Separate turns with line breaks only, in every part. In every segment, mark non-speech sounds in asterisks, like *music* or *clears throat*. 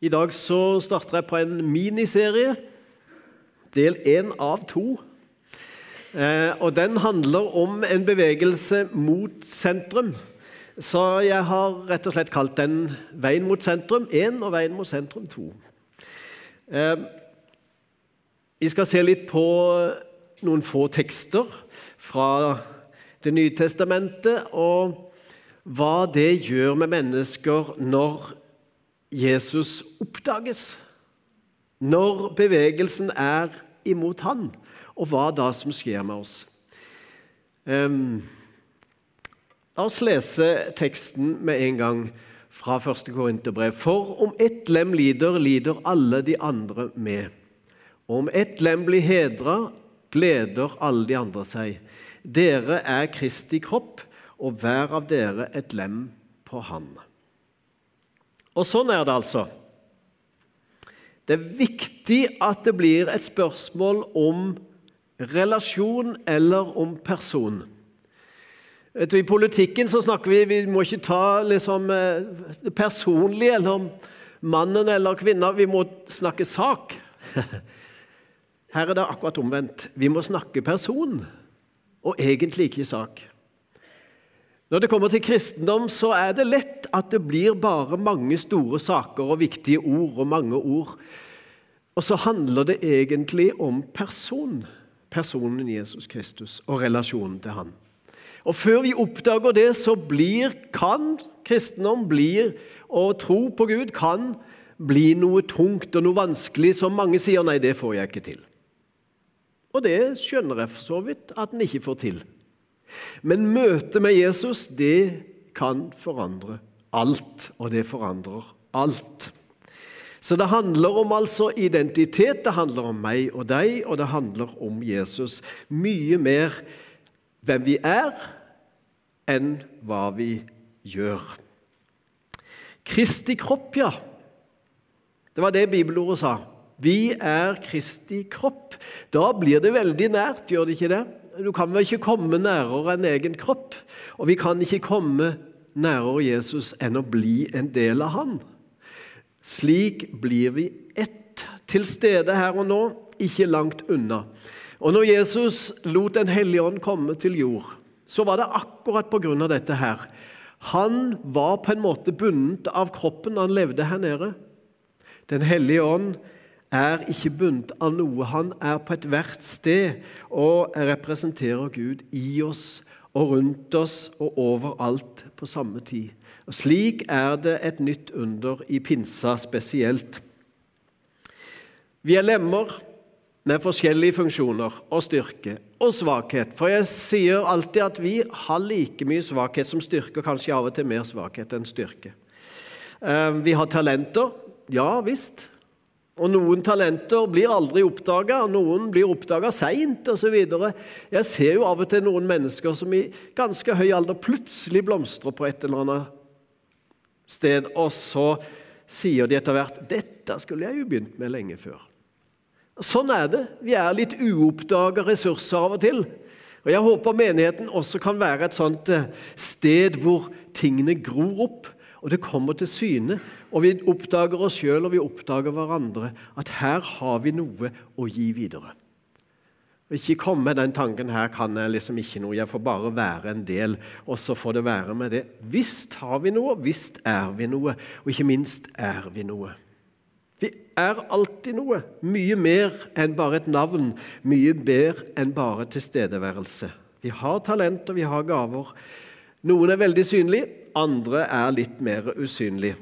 I dag så starter jeg på en miniserie, del én av to. Eh, og Den handler om en bevegelse mot sentrum. Så jeg har rett og slett kalt den 'Veien mot sentrum 1' og 'Veien mot sentrum 2'. Eh, vi skal se litt på noen få tekster fra Det nye testamentet, og hva det gjør med mennesker når Jesus oppdages. Når bevegelsen er imot han, og hva da som skjer med oss. Um, la oss lese teksten med en gang fra 1. Korinterbrev. For om ett lem lider, lider alle de andre med. Og om ett lem blir hedra, gleder alle de andre seg. Dere er Kristi kropp, og hver av dere et lem på Han. Og sånn er det altså. Det er viktig at det blir et spørsmål om relasjon eller om person. I politikken så snakker vi Vi må ikke ta liksom, det personlige eller om mannen eller kvinna. Vi må snakke sak. Her er det akkurat omvendt. Vi må snakke person, og egentlig ikke sak. Når det kommer til kristendom, så er det lett at det blir bare mange store saker og viktige ord og mange ord. Og så handler det egentlig om person. Personen Jesus Kristus og relasjonen til han. Og Før vi oppdager det, så blir, kan kristendom blir, og tro på Gud kan bli noe tungt og noe vanskelig som mange sier nei, det får jeg ikke til. Og det skjønner jeg for så vidt at en ikke får til. Men møtet med Jesus, det kan forandre alt, og det forandrer alt. Så det handler om altså identitet, det handler om meg og deg, og det handler om Jesus. Mye mer hvem vi er, enn hva vi gjør. Kristi kropp, ja. Det var det bibelordet sa. Vi er Kristi kropp. Da blir det veldig nært, gjør det ikke det? Du kan vel ikke komme nærere en egen kropp? Og vi kan ikke komme nærere Jesus enn å bli en del av han. Slik blir vi ett, til stede her og nå, ikke langt unna. Og når Jesus lot Den hellige ånd komme til jord, så var det akkurat av dette her. Han var på en måte bundet av kroppen han levde her nede. Den hellige ånd er ikke bundet av noe. Han er på ethvert sted og representerer Gud i oss og rundt oss og overalt på samme tid. Og Slik er det et nytt under i pinsa spesielt. Vi er lemmer med forskjellige funksjoner og styrke og svakhet. For jeg sier alltid at vi har like mye svakhet som styrke, og kanskje av og til mer svakhet enn styrke. Eh, vi har talenter. Ja visst. Og Noen talenter blir aldri oppdaga, noen blir oppdaga seint osv. Jeg ser jo av og til noen mennesker som i ganske høy alder plutselig blomstrer på et eller annet sted, og så sier de etter hvert 'Dette skulle jeg jo begynt med lenge før'. Sånn er det. Vi er litt uoppdaga ressurser av og til. Og Jeg håper menigheten også kan være et sånt eh, sted hvor tingene gror opp, og det kommer til syne. Og vi oppdager oss sjøl og vi oppdager hverandre at her har vi noe å gi videre. Og Ikke komme med den tanken her kan jeg liksom ikke noe, jeg får bare være en del, og så får det være med det. Visst har vi noe, visst er vi noe, og ikke minst er vi noe. Vi er alltid noe, mye mer enn bare et navn, mye bedre enn bare tilstedeværelse. Vi har talent, og vi har gaver. Noen er veldig synlige, andre er litt mer usynlige.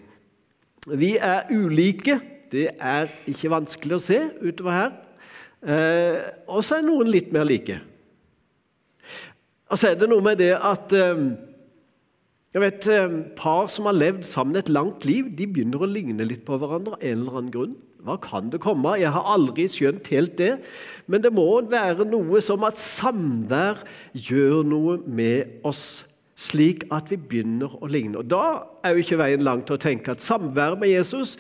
Vi er ulike. Det er ikke vanskelig å se utover her. Eh, og så er noen litt mer like. Og så er det noe med det at eh, jeg vet, eh, Par som har levd sammen et langt liv, de begynner å ligne litt på hverandre av en eller annen grunn. Hva kan det komme Jeg har aldri skjønt helt det. Men det må være noe som at samvær gjør noe med oss slik at vi begynner å ligne. Og Da er jo ikke veien lang til å tenke at samvær med Jesus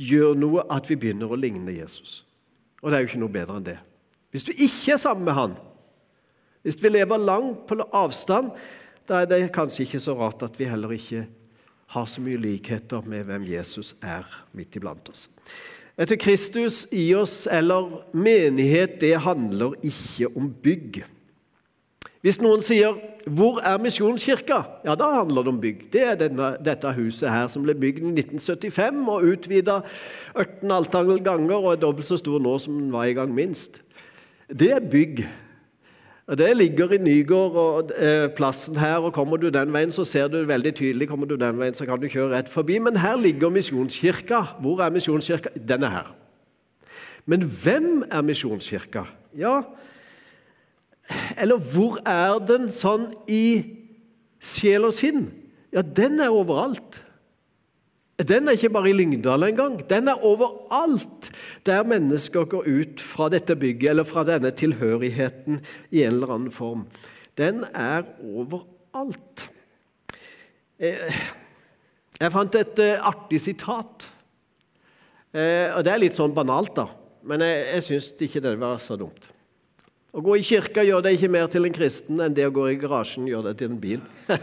gjør noe at vi begynner å ligne Jesus. Og det er jo ikke noe bedre enn det. Hvis du ikke er sammen med han, hvis vi lever langt på avstand, da er det kanskje ikke så rart at vi heller ikke har så mye likheter med hvem Jesus er midt iblant oss. Etter Kristus i oss eller menighet, det handler ikke om bygg. Hvis noen sier 'Hvor er Misjonskirka?' Ja, da handler det om bygg. Det er denne, dette huset her som ble bygd i 1975 og utvida 18 altangel ganger og er dobbelt så stor nå som den var i gang minst. Det er bygg. Det ligger i Nygård og eh, plassen her, og kommer du den veien, så ser du veldig tydelig. Kommer du den veien, så kan du kjøre rett forbi. Men her ligger Misjonskirka. Hvor er Misjonskirka? Den er her. Men hvem er Misjonskirka? Ja, eller hvor er den sånn i sjel og sinn? Ja, den er overalt. Den er ikke bare i Lyngdal engang. Den er overalt der mennesker går ut fra dette bygget eller fra denne tilhørigheten i en eller annen form. Den er overalt. Eh, jeg fant et eh, artig sitat. Eh, og Det er litt sånn banalt, da, men jeg, jeg syns ikke det var så dumt. Å gå i kirka gjør deg ikke mer til en kristen enn det å gå i garasjen gjør deg til en bil. *laughs*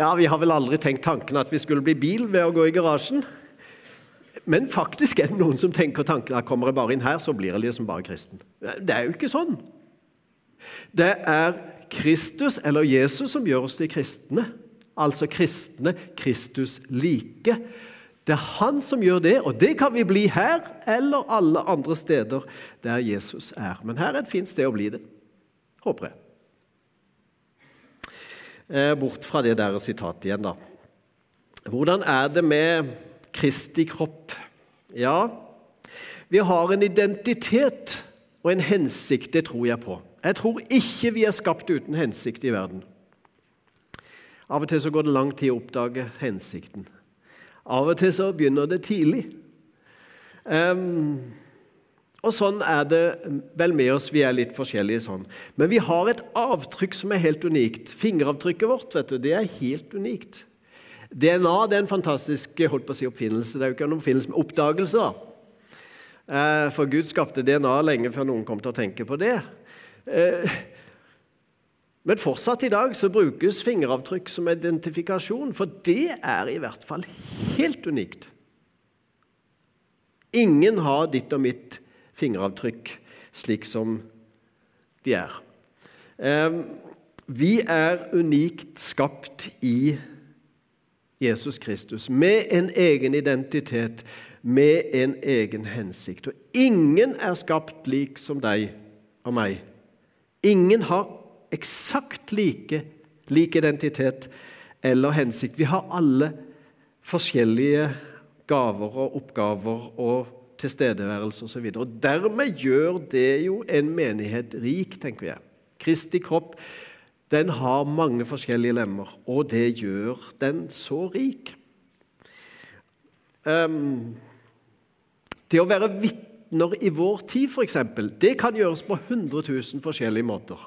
ja, vi har vel aldri tenkt tanken at vi skulle bli bil ved å gå i garasjen. Men faktisk er det noen som tenker tanken at kommer jeg bare inn her, så blir jeg liksom bare kristen. Det er jo ikke sånn. Det er Kristus eller Jesus som gjør oss til kristne. Altså kristne Kristus like. Det er han som gjør det, og det kan vi bli her eller alle andre steder der Jesus er. Men her er et fint sted å bli det. Håper jeg. Eh, bort fra det der sitatet igjen, da. Hvordan er det med Kristi kropp? Ja, vi har en identitet og en hensikt, det tror jeg på. Jeg tror ikke vi er skapt uten hensikt i verden. Av og til så går det lang tid å oppdage hensikten. Av og til så begynner det tidlig. Um, og sånn er det vel med oss. Vi er litt forskjellige sånn. Men vi har et avtrykk som er helt unikt. Fingeravtrykket vårt vet du, det er helt unikt. DNA det er en fantastisk holdt på å si, oppfinnelse. Det er jo ikke en oppfinnelse med oppdagelse. da. Eh, for Gud skapte DNA lenge før noen kom til å tenke på det. Men fortsatt i dag så brukes fingeravtrykk som identifikasjon, for det er i hvert fall helt unikt. Ingen har ditt og mitt fingeravtrykk slik som de er. Ehm, vi er unikt skapt i Jesus Kristus, med en egen identitet, med en egen hensikt. Og ingen er skapt lik som deg og meg. Ingen har eksakt like, lik identitet eller hensikt. Vi har alle forskjellige gaver og oppgaver og tilstedeværelse osv. Dermed gjør det jo en menighet rik, tenker jeg. Kristi kropp den har mange forskjellige lemmer, og det gjør den så rik. Um, det å være vitner i vår tid, f.eks., det kan gjøres på 100 000 forskjellige måter.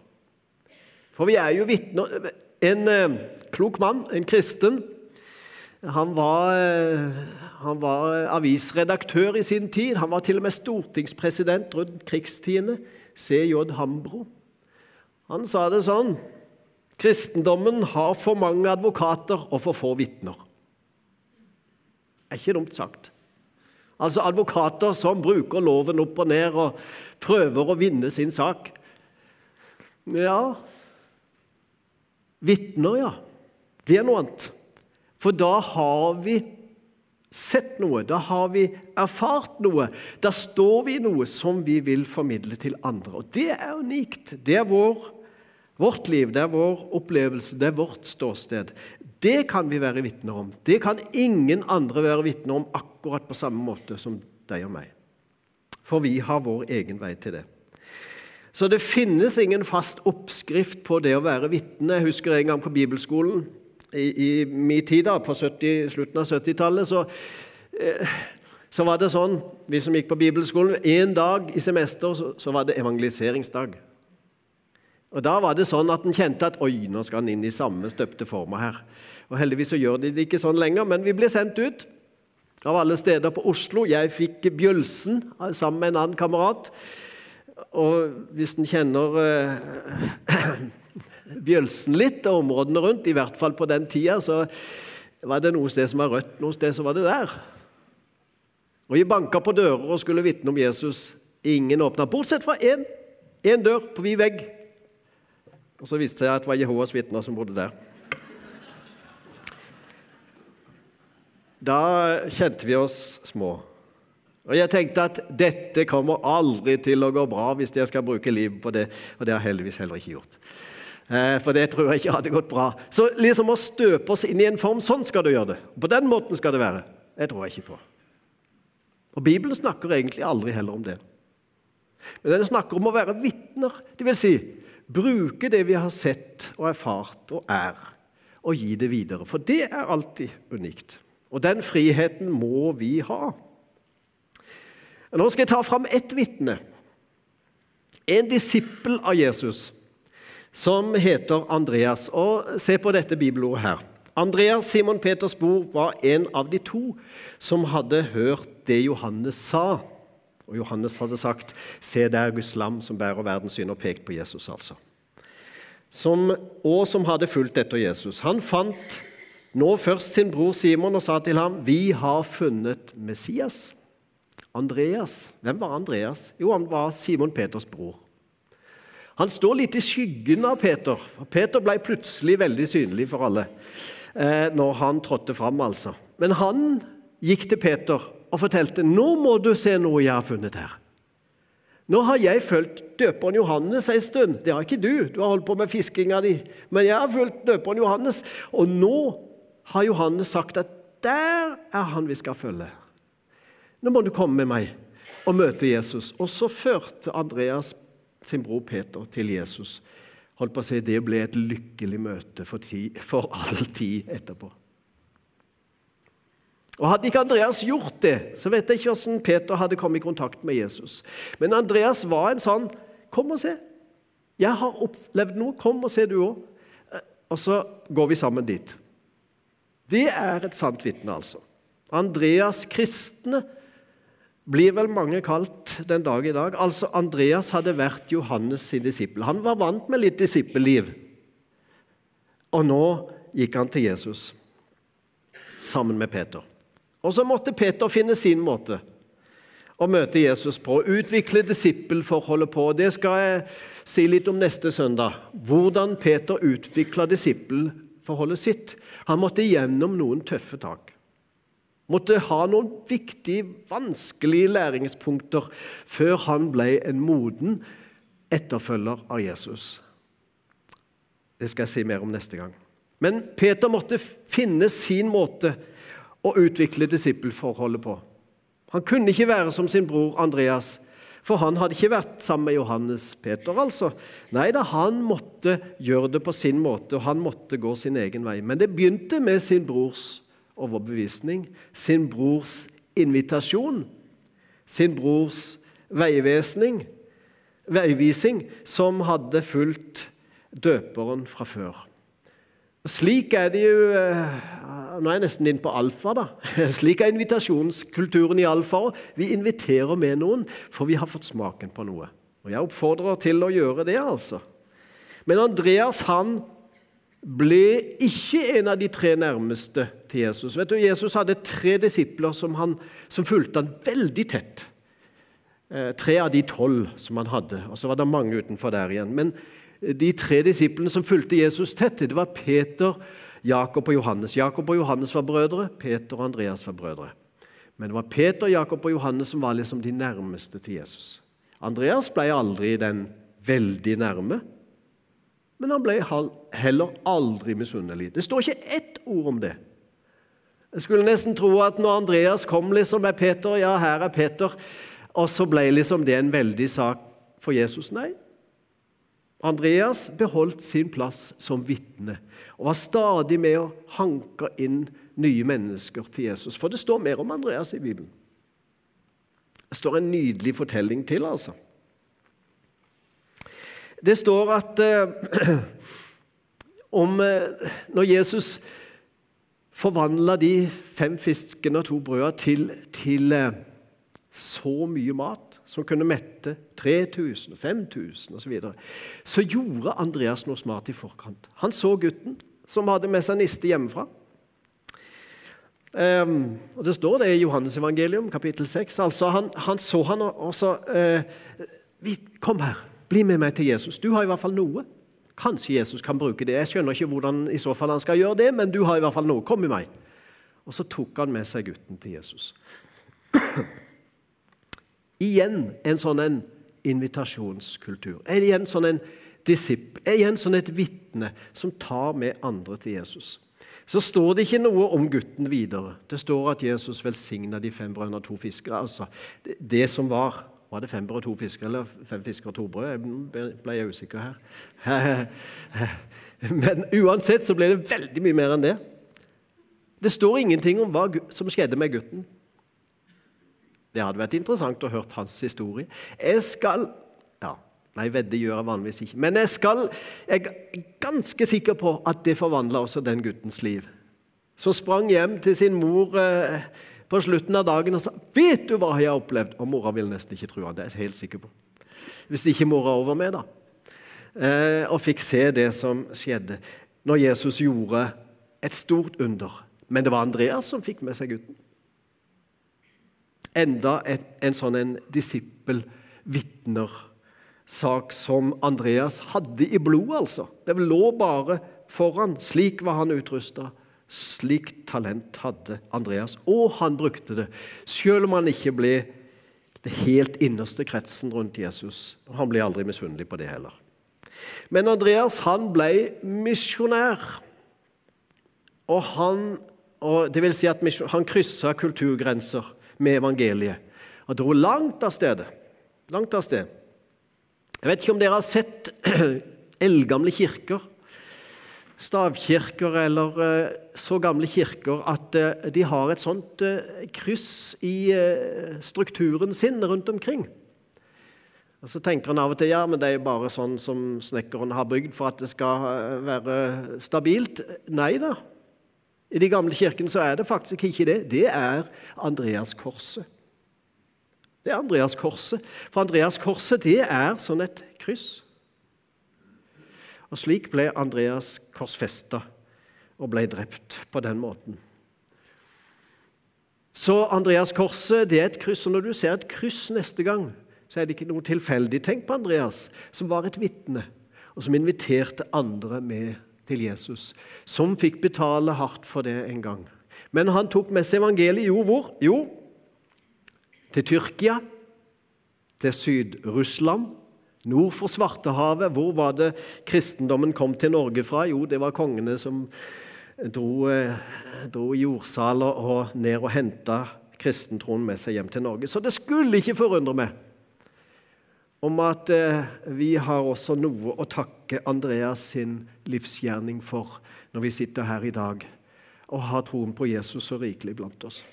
For vi er jo vitner En eh, klok mann, en kristen, han var, eh, han var, avisredaktør i sin tid. Han var til og med stortingspresident rundt krigstidene. C.J. Hambro. Han sa det sånn Kristendommen har for mange advokater og for få vitner. Er ikke dumt sagt. Altså advokater som bruker loven opp og ned og prøver å vinne sin sak. Ja, Vitner, ja. Det er noe annet. For da har vi sett noe, da har vi erfart noe. Da står vi i noe som vi vil formidle til andre. Og det er unikt. Det er vår, vårt liv, det er vår opplevelse, det er vårt ståsted. Det kan vi være vitner om. Det kan ingen andre være vitner om akkurat på samme måte som deg og meg. For vi har vår egen vei til det. Så det finnes ingen fast oppskrift på det å være vitne. Jeg husker en gang på bibelskolen i, i min tid, da, på 70, slutten av 70-tallet, så, eh, så, var det sånn, vi som gikk på bibelskolen En dag i semester så, så, var det evangeliseringsdag. Og Da var det sånn at en kjente at oi, nå skal en inn i samme støpte former her. Og Heldigvis så gjør de det ikke sånn lenger, men vi ble sendt ut av alle steder på Oslo. Jeg fikk Bjølsen sammen med en annen kamerat. Og hvis en kjenner eh, *clears throat* Bjølsen litt, og områdene rundt. I hvert fall på den tida så var det noe sted som var rødt, noe sted så var det der. Og Vi banka på dører og skulle vitne om Jesus. Ingen åpna, bortsett fra én. Dør på vid vegg. Og Så viste det seg at det var Jehovas vitner som bodde der. Da kjente vi oss små. Og Jeg tenkte at dette kommer aldri til å gå bra hvis jeg skal bruke livet på det. Og det har jeg heldigvis heller ikke gjort. Eh, for det tror jeg ikke hadde gått bra. Så liksom å støpe oss inn i en form, sånn skal du gjøre det. På den måten skal det være. Det tror jeg ikke på. Og Bibelen snakker egentlig aldri heller om det. Men den snakker om å være vitner. Det vil si bruke det vi har sett og erfart og er, og gi det videre. For det er alltid unikt. Og den friheten må vi ha. Nå skal jeg ta fram ett vitne. En disippel av Jesus som heter Andreas. Og Se på dette bibelordet her. Andreas, Simon Peters bror, var en av de to som hadde hørt det Johannes sa. Og Johannes hadde sagt, 'Se der Guds lam som bærer verdens synd', og pekt på Jesus, altså. Som, og som hadde fulgt etter Jesus. Han fant nå først sin bror Simon og sa til ham, 'Vi har funnet Messias'. Andreas. Hvem var Andreas? Jo, han var Simon Peters bror. Han står litt i skyggen av Peter. Peter ble plutselig veldig synlig for alle eh, når han trådte fram. Altså. Men han gikk til Peter og fortalte nå må du se noe jeg har funnet her. Nå har jeg fulgt døperen Johannes en stund. Det har ikke du. Du har holdt på med fiskinga di. Men jeg har fulgt døperen Johannes, og nå har Johannes sagt at der er han vi skal følge. Nå må du komme med meg og møte Jesus. Og så førte Andreas sin bror Peter til Jesus. Holdt på å si, Det ble et lykkelig møte for, ti, for all tid etterpå. Og Hadde ikke Andreas gjort det, så vet jeg ikke hvordan Peter hadde kommet i kontakt med Jesus. Men Andreas var en sånn Kom og se. Jeg har opplevd noe. Kom og se, du òg. Og så går vi sammen dit. Det er et sant vitne, altså. Andreas kristne blir vel mange kalt den dag i dag. Altså, Andreas hadde vært Johannes sin disippel. Han var vant med litt disippelliv. Og nå gikk han til Jesus sammen med Peter. Og så måtte Peter finne sin måte å møte Jesus på, utvikle disippelforholdet på. Det skal jeg si litt om neste søndag. Hvordan Peter utvikla disippelforholdet sitt. Han måtte gjennom noen tøffe tak måtte ha noen viktige, vanskelige læringspunkter før han ble en moden etterfølger av Jesus. Det skal jeg si mer om neste gang. Men Peter måtte finne sin måte å utvikle disippelforholdet på. Han kunne ikke være som sin bror Andreas, for han hadde ikke vært sammen med Johannes Peter. altså. Nei da, han måtte gjøre det på sin måte, og han måtte gå sin egen vei. Men det begynte med sin brors overbevisning, sin brors invitasjon, sin brors veivisning, veivising, som hadde fulgt døperen fra før. Slik er det jo eh, Nå er jeg nesten inne på alfa. da. *laughs* Slik er invitasjonskulturen i alfa. Vi inviterer med noen, for vi har fått smaken på noe. Og Jeg oppfordrer til å gjøre det, altså. Men Andreas han ble ikke en av de tre nærmeste til Jesus. Vet du, Jesus hadde tre disipler som, han, som fulgte han veldig tett. Eh, tre av de tolv som han hadde, og så var det mange utenfor der igjen. Men de tre disiplene som fulgte Jesus tett, det var Peter, Jakob og Johannes. Jakob og Johannes var brødre, Peter og Andreas var brødre. Men det var Peter, Jakob og Johannes som var liksom de nærmeste til Jesus. Andreas ble aldri den veldig nærme. Men han ble heller aldri misunnelig. Det står ikke ett ord om det. Jeg skulle nesten tro at når Andreas kom liksom med Peter, ja, her er Peter, og så ble liksom det en veldig sak for Jesus. Nei. Andreas beholdt sin plass som vitne og var stadig med å hanke inn nye mennesker til Jesus. For det står mer om Andreas i Bibelen. Det står en nydelig fortelling til, altså. Det står at eh, *clears throat* om eh, Når Jesus forvandla de fem fiskene og to brødene til, til eh, så mye mat som kunne mette 3000, 5000 osv., så, videre, så gjorde Andreas noe smart i forkant. Han så gutten som hadde med seg niste hjemmefra. Um, og Det står det i Johannes evangelium, kapittel 6. Altså, han, han, så han og sa uh, Kom her, bli med meg til Jesus. Du har i hvert fall noe. Kanskje Jesus kan bruke det. Jeg skjønner ikke hvordan i så fall han skal gjøre det, men du har i hvert fall noe. Kom med meg. Og så tok han med seg gutten til Jesus. *clears throat* Igjen en sånn en invitasjonskultur. Igjen sånn en disipp, igjen sånn et vitne som tar med andre til Jesus. Så står det ikke noe om gutten videre. Det står at Jesus velsigna de fem brødre og to fiskere. Altså, det, det, som var Var det fem brød og to fiskere, eller fem fiskere og to brød? Jeg ble jeg usikker her. *laughs* Men uansett så ble det veldig mye mer enn det. Det står ingenting om hva som skjedde med gutten. Det hadde vært interessant å høre hans historie. Jeg skal ja, Nei, vedde gjør jeg vanligvis ikke. Men jeg, skal, jeg er ganske sikker på at det forvandla også den guttens liv. Som sprang hjem til sin mor eh, på slutten av dagen og sa 'Vet du hva jeg har opplevd?' Og mora ville nesten ikke tro han, det er jeg helt sikker på. Hvis ikke mora over med, da. Eh, og fikk se det som skjedde når Jesus gjorde et stort under. Men det var Andreas som fikk med seg gutten. Enda et, en sånn en disippel vitner sak som Andreas hadde i blodet, altså. Det lå bare foran. Slik var han utrusta. Slikt talent hadde Andreas, og han brukte det, selv om han ikke ble det helt innerste kretsen rundt Jesus. Han ble aldri misunnelig på det heller. Men Andreas han ble misjonær. Og han og det vil si at han kryssa kulturgrenser med evangeliet og dro langt av stedet. Langt av sted. Jeg vet ikke om dere har sett *clears throat* eldgamle kirker. Stavkirker eller eh, så gamle kirker at eh, de har et sånt eh, kryss i strukturen sin rundt omkring. Og Så tenker en av og til ja, men det er bare sånn som snekkeren har bygd for at det skal være stabilt. Nei da. I de gamle kirkene så er det faktisk ikke det. Det er Andreaskorset. Det er Andreaskorset. For Andreaskorset det er sånn et kryss. Og slik ble Andreas korsfesta og ble drept på den måten. Så Andreas-korset det er et kryss. Og når du ser et kryss neste gang, så er det ikke noe tilfeldig. Tenk på Andreas, som var et vitne, og som inviterte andre med til Jesus. Som fikk betale hardt for det en gang. Men han tok med seg evangeliet jo hvor? Jo, til Tyrkia, til Syd-Russland, nord for Svartehavet. Hvor var det kristendommen kom til Norge fra? Jo, det var kongene som dro, eh, dro jordsaler og ned og henta kristentroen med seg hjem til Norge. Så det skulle ikke forundre meg om at eh, vi har også noe å takke Andreas sin livsgjerning for når vi sitter her i dag og har troen på Jesus så rikelig blant oss.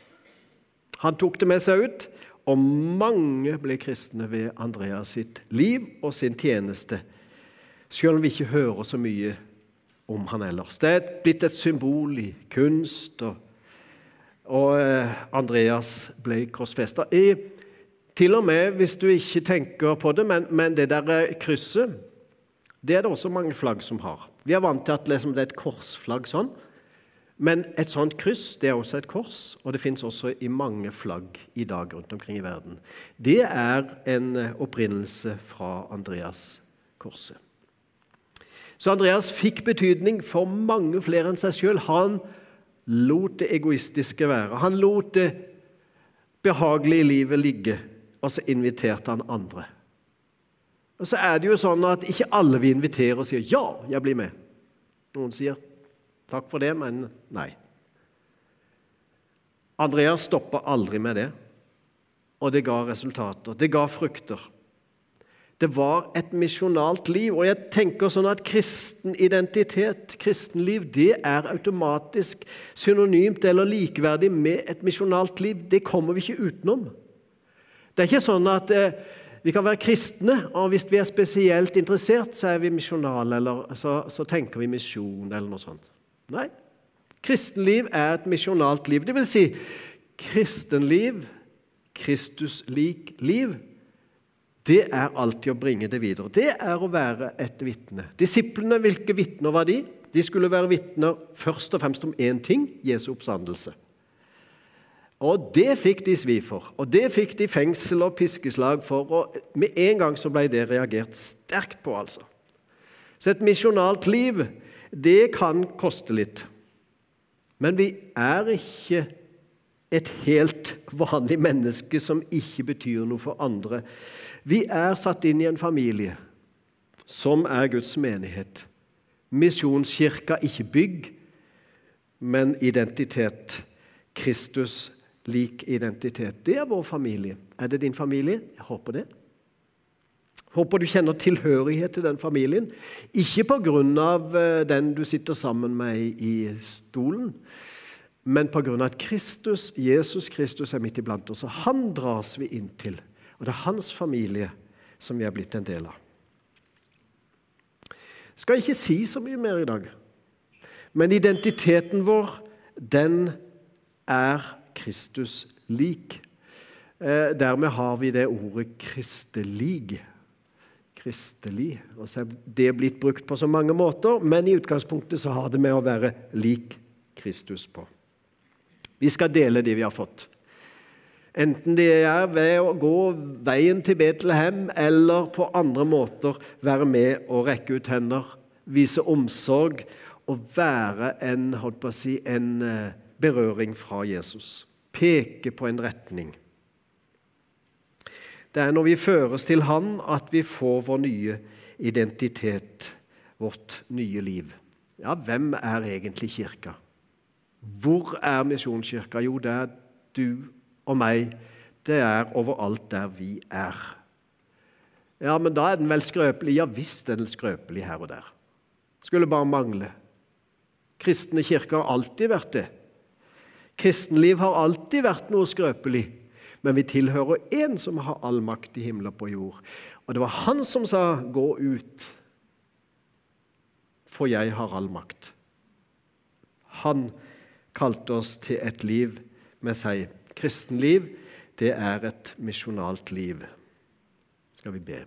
Han tok det med seg ut, og mange ble kristne ved Andreas sitt liv og sin tjeneste, selv om vi ikke hører så mye om han ellers. Det er blitt et symbol i kunst, og, og eh, Andreas ble korsfesta. Til og med hvis du ikke tenker på det, men, men det der eh, krysset det er det også mange flagg som har. Vi er vant til at liksom, det er et korsflagg sånn. Men et sånt kryss det er også et kors, og det fins også i mange flagg i dag rundt omkring i verden. Det er en opprinnelse fra Andreas-korset. Så Andreas fikk betydning for mange flere enn seg sjøl. Han lot det egoistiske være. Han lot det behagelige livet ligge, og så inviterte han andre. Og så er det jo sånn at ikke alle vi inviterer, og sier 'ja, jeg blir med'. Noen sier Takk for det, men nei. Andreas stoppa aldri med det, og det ga resultater. Det ga frukter. Det var et misjonalt liv. Og jeg tenker sånn at kristen identitet, kristenliv, det er automatisk synonymt eller likeverdig med et misjonalt liv. Det kommer vi ikke utenom. Det er ikke sånn at eh, vi kan være kristne, og hvis vi er spesielt interessert, så er vi misjonale, eller så, så tenker vi misjon, eller noe sånt. Nei. Kristenliv er et misjonalt liv. Det vil si kristenliv, Kristus-lik liv, det er alltid å bringe det videre. Det er å være et vitne. Disiplene, hvilke vitner var de? De skulle være vitner først og fremst om én ting Jesu oppstandelse. Og det fikk de svi for, og det fikk de fengsel og piskeslag for. og Med en gang så ble det reagert sterkt på, altså. Så et misjonalt liv, det kan koste litt. Men vi er ikke et helt vanlig menneske som ikke betyr noe for andre. Vi er satt inn i en familie som er Guds menighet. Misjonskirka, ikke bygg, men identitet. Kristus lik identitet. Det er vår familie. Er det din familie? Jeg håper det. Håper du kjenner tilhørighet til den familien. Ikke pga. Eh, den du sitter sammen med i stolen, men pga. at Kristus, Jesus Kristus er midt iblant oss. og Han dras vi inn til. Og det er hans familie som vi er blitt en del av. Skal ikke si så mye mer i dag, men identiteten vår, den er Kristus lik. Eh, dermed har vi det ordet kristelig. Kristelig. Og så er det blitt brukt på så mange måter, men i utgangspunktet så har det med å være lik Kristus på. Vi skal dele det vi har fått. Enten det er ved å gå veien til Betlehem eller på andre måter være med og rekke ut hender, vise omsorg og være en, holdt på å si, en eh, berøring fra Jesus. Peke på en retning. Det er når vi føres til Han at vi får vår nye identitet, vårt nye liv. Ja, hvem er egentlig kirka? Hvor er Misjonskirka? Jo, det er du og meg, det er overalt der vi er. Ja, men da er den vel skrøpelig? Ja visst er den skrøpelig her og der. Skulle bare mangle. Kristne kirker har alltid vært det. Kristenliv har alltid vært noe skrøpelig. Men vi tilhører én som har all makt i himmel og på jord. Og det var han som sa 'gå ut', for jeg har all makt. Han kalte oss til et liv med seg kristenliv, det er et misjonalt liv. Skal vi be.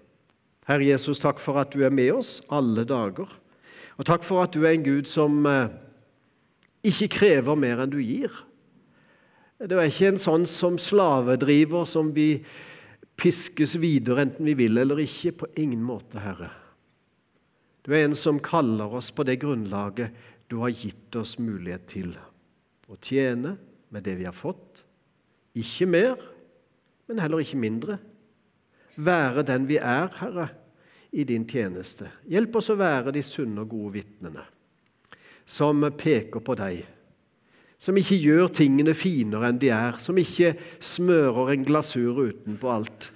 Herre Jesus, takk for at du er med oss alle dager. Og takk for at du er en Gud som eh, ikke krever mer enn du gir. Du er ikke en sånn som slavedriver som vi piskes videre enten vi vil eller ikke. På ingen måte, Herre. Du er en som kaller oss på det grunnlaget du har gitt oss mulighet til. Å tjene med det vi har fått, ikke mer, men heller ikke mindre. Være den vi er, Herre, i din tjeneste. Hjelp oss å være de sunne og gode vitnene som peker på deg. Som ikke gjør tingene finere enn de er, som ikke smører en glasur utenpå alt,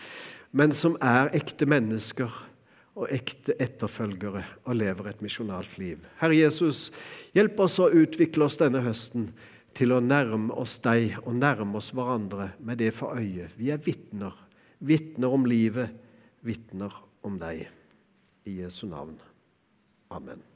men som er ekte mennesker og ekte etterfølgere og lever et misjonalt liv. Herre Jesus, hjelp oss å utvikle oss denne høsten til å nærme oss deg og nærme oss hverandre med det for øye. Vi er vitner. Vitner om livet, vitner om deg. I Jesu navn. Amen.